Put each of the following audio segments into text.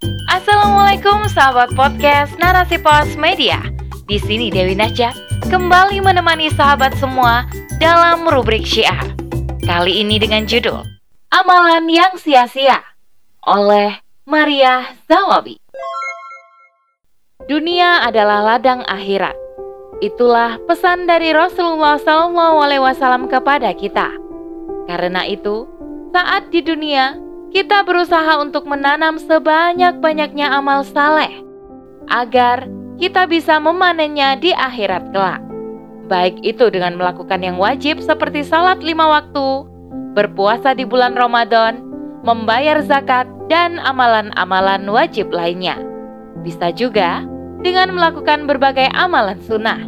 Assalamualaikum sahabat podcast Narasi Pos Media. Di sini Dewi Najat kembali menemani sahabat semua dalam rubrik Syiar. Kali ini dengan judul Amalan yang Sia-sia oleh Maria Zawabi. Dunia adalah ladang akhirat. Itulah pesan dari Rasulullah SAW kepada kita. Karena itu, saat di dunia kita berusaha untuk menanam sebanyak-banyaknya amal saleh agar kita bisa memanennya di akhirat kelak. Baik itu dengan melakukan yang wajib seperti salat lima waktu, berpuasa di bulan Ramadan, membayar zakat, dan amalan-amalan wajib lainnya. Bisa juga dengan melakukan berbagai amalan sunnah.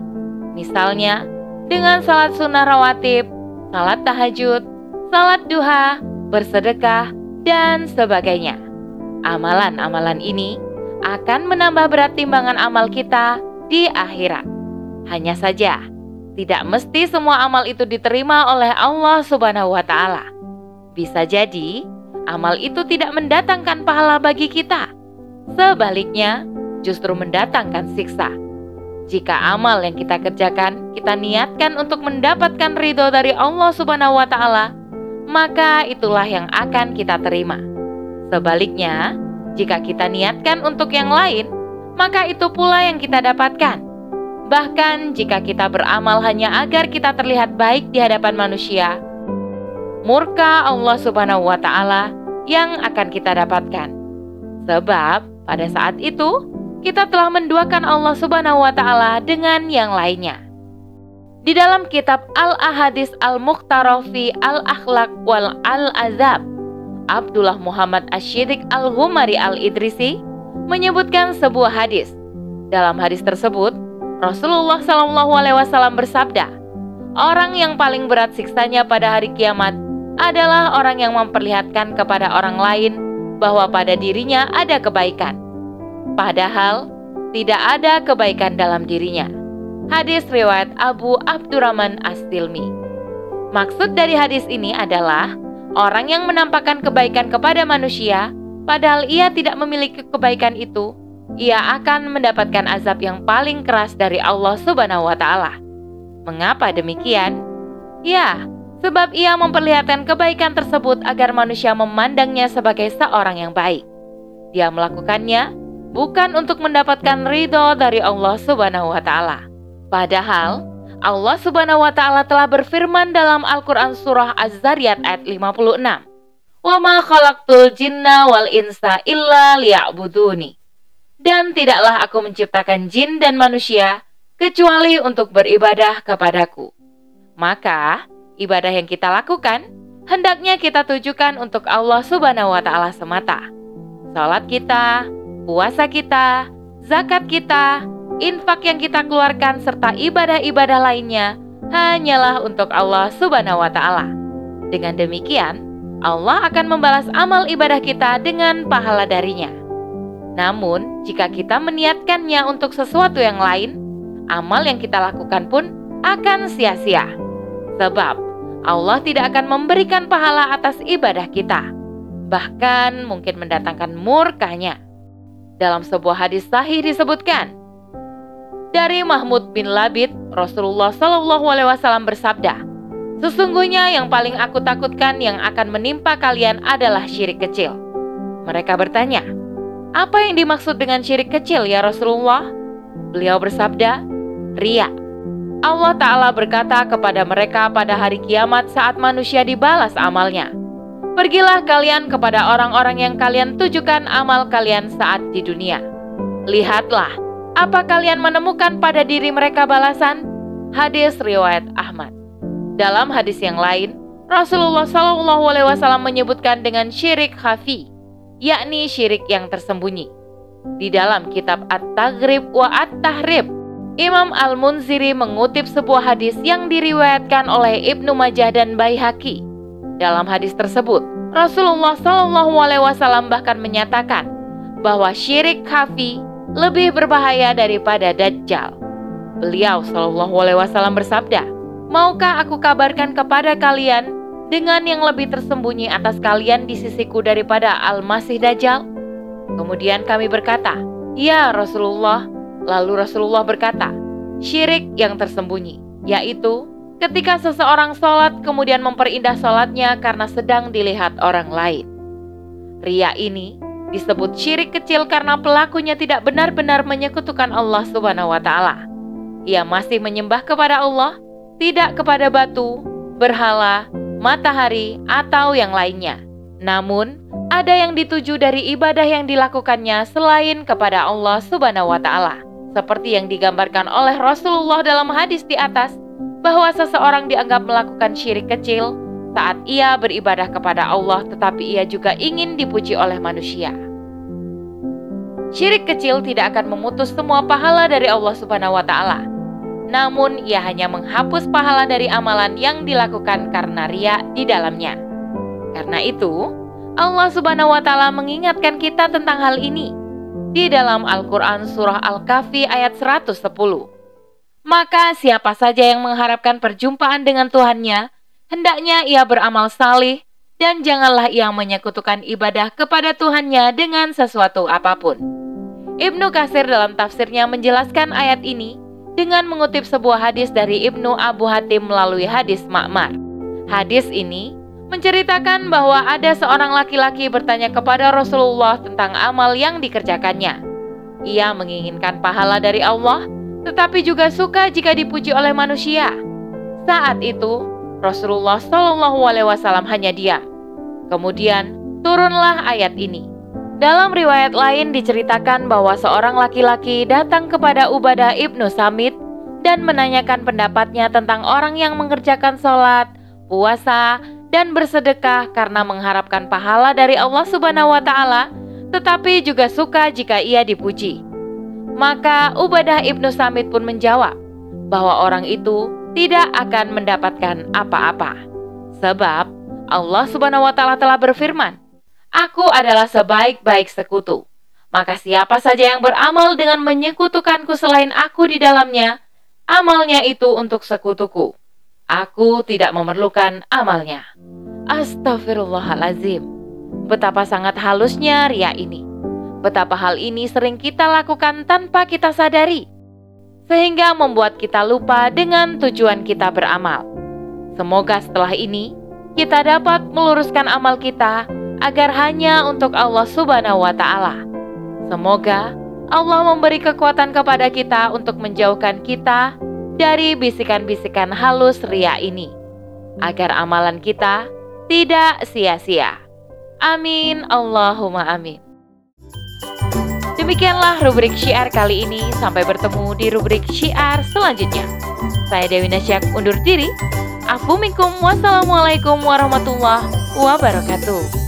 Misalnya, dengan salat sunnah rawatib, salat tahajud, salat duha, bersedekah, dan sebagainya. Amalan-amalan ini akan menambah berat timbangan amal kita di akhirat. Hanya saja, tidak mesti semua amal itu diterima oleh Allah Subhanahu wa Ta'ala. Bisa jadi amal itu tidak mendatangkan pahala bagi kita, sebaliknya, justru mendatangkan siksa. Jika amal yang kita kerjakan kita niatkan untuk mendapatkan ridho dari Allah Subhanahu wa Ta'ala, maka itulah yang akan kita terima. Sebaliknya, jika kita niatkan untuk yang lain, maka itu pula yang kita dapatkan. Bahkan jika kita beramal hanya agar kita terlihat baik di hadapan manusia, murka Allah Subhanahu wa taala yang akan kita dapatkan. Sebab pada saat itu kita telah menduakan Allah Subhanahu wa taala dengan yang lainnya. Di dalam kitab Al-Ahadis Al-Mukhtarofi Al-Akhlaq wal Al-Azab, Abdullah Muhammad Asyidik Al-Humari Al-Idrisi menyebutkan sebuah hadis. Dalam hadis tersebut, Rasulullah SAW bersabda, Orang yang paling berat siksanya pada hari kiamat adalah orang yang memperlihatkan kepada orang lain bahwa pada dirinya ada kebaikan. Padahal tidak ada kebaikan dalam dirinya. Hadis riwayat Abu Abdurrahman As-Silmi. Maksud dari hadis ini adalah orang yang menampakkan kebaikan kepada manusia, padahal ia tidak memiliki kebaikan itu, ia akan mendapatkan azab yang paling keras dari Allah Subhanahu wa taala. Mengapa demikian? Ya, sebab ia memperlihatkan kebaikan tersebut agar manusia memandangnya sebagai seorang yang baik. Dia melakukannya bukan untuk mendapatkan ridho dari Allah Subhanahu wa taala. Padahal Allah Subhanahu wa taala telah berfirman dalam Al-Qur'an surah Az-Zariyat ayat 56. "Wa ma khalaqtul jinna wal insa illa liya'buduni." Dan tidaklah aku menciptakan jin dan manusia kecuali untuk beribadah kepadaku. Maka, ibadah yang kita lakukan hendaknya kita tujukan untuk Allah Subhanahu wa taala semata. Salat kita, puasa kita, zakat kita, infak yang kita keluarkan serta ibadah-ibadah lainnya hanyalah untuk Allah Subhanahu wa taala. Dengan demikian, Allah akan membalas amal ibadah kita dengan pahala darinya. Namun, jika kita meniatkannya untuk sesuatu yang lain, amal yang kita lakukan pun akan sia-sia. Sebab Allah tidak akan memberikan pahala atas ibadah kita, bahkan mungkin mendatangkan murkanya. Dalam sebuah hadis sahih disebutkan, dari Mahmud bin Labid, Rasulullah Shallallahu Alaihi Wasallam bersabda, Sesungguhnya yang paling aku takutkan yang akan menimpa kalian adalah syirik kecil. Mereka bertanya, apa yang dimaksud dengan syirik kecil ya Rasulullah? Beliau bersabda, Ria. Allah Ta'ala berkata kepada mereka pada hari kiamat saat manusia dibalas amalnya. Pergilah kalian kepada orang-orang yang kalian tujukan amal kalian saat di dunia. Lihatlah, apa kalian menemukan pada diri mereka balasan? Hadis riwayat Ahmad. Dalam hadis yang lain, Rasulullah Shallallahu Alaihi Wasallam menyebutkan dengan syirik khafi, yakni syirik yang tersembunyi. Di dalam kitab At-Taghrib wa At-Tahrib, Imam Al-Munziri mengutip sebuah hadis yang diriwayatkan oleh Ibnu Majah dan Baihaqi. Dalam hadis tersebut, Rasulullah Shallallahu Alaihi Wasallam bahkan menyatakan bahwa syirik khafi lebih berbahaya daripada Dajjal. Beliau Shallallahu Alaihi Wasallam bersabda, Maukah aku kabarkan kepada kalian dengan yang lebih tersembunyi atas kalian di sisiku daripada Al-Masih Dajjal? Kemudian kami berkata, "Ya Rasulullah." Lalu Rasulullah berkata, "Syirik yang tersembunyi, yaitu ketika seseorang sholat kemudian memperindah sholatnya karena sedang dilihat orang lain." Ria ini disebut syirik kecil karena pelakunya tidak benar-benar menyekutukan Allah Subhanahu wa taala. Ia masih menyembah kepada Allah, tidak kepada batu, berhala, matahari, atau yang lainnya. Namun, ada yang dituju dari ibadah yang dilakukannya selain kepada Allah Subhanahu wa taala. Seperti yang digambarkan oleh Rasulullah dalam hadis di atas, bahwa seseorang dianggap melakukan syirik kecil saat ia beribadah kepada Allah tetapi ia juga ingin dipuji oleh manusia. Syirik kecil tidak akan memutus semua pahala dari Allah Subhanahu wa taala. Namun ia hanya menghapus pahala dari amalan yang dilakukan karena ria di dalamnya. Karena itu, Allah Subhanahu wa taala mengingatkan kita tentang hal ini di dalam Al-Qur'an surah Al-Kahfi ayat 110. Maka siapa saja yang mengharapkan perjumpaan dengan Tuhannya, hendaknya ia beramal salih dan janganlah ia menyekutukan ibadah kepada Tuhannya dengan sesuatu apa pun. Ibnu Kasir dalam tafsirnya menjelaskan ayat ini dengan mengutip sebuah hadis dari Ibnu Abu Hatim melalui hadis Ma'mar. Hadis ini menceritakan bahwa ada seorang laki-laki bertanya kepada Rasulullah tentang amal yang dikerjakannya. Ia menginginkan pahala dari Allah, tetapi juga suka jika dipuji oleh manusia. Saat itu, Rasulullah Shallallahu Alaihi Wasallam hanya diam. Kemudian turunlah ayat ini. Dalam riwayat lain diceritakan bahwa seorang laki-laki datang kepada Ubadah ibnu Samit dan menanyakan pendapatnya tentang orang yang mengerjakan sholat, puasa, dan bersedekah karena mengharapkan pahala dari Allah Subhanahu wa Ta'ala, tetapi juga suka jika ia dipuji. Maka Ubadah ibnu Samit pun menjawab bahwa orang itu tidak akan mendapatkan apa-apa, sebab Allah Subhanahu wa Ta'ala telah berfirman, Aku adalah sebaik-baik sekutu. Maka siapa saja yang beramal dengan menyekutukanku selain aku di dalamnya, amalnya itu untuk sekutuku. Aku tidak memerlukan amalnya. Astagfirullahalazim. Betapa sangat halusnya ria ini. Betapa hal ini sering kita lakukan tanpa kita sadari. Sehingga membuat kita lupa dengan tujuan kita beramal. Semoga setelah ini kita dapat meluruskan amal kita agar hanya untuk Allah Subhanahu wa taala. Semoga Allah memberi kekuatan kepada kita untuk menjauhkan kita dari bisikan-bisikan halus ria ini, agar amalan kita tidak sia-sia. Amin, Allahumma amin. Demikianlah rubrik syiar kali ini. Sampai bertemu di rubrik syiar selanjutnya. Saya Dewi Nasyak undur diri. Afumikum wassalamualaikum warahmatullahi wabarakatuh.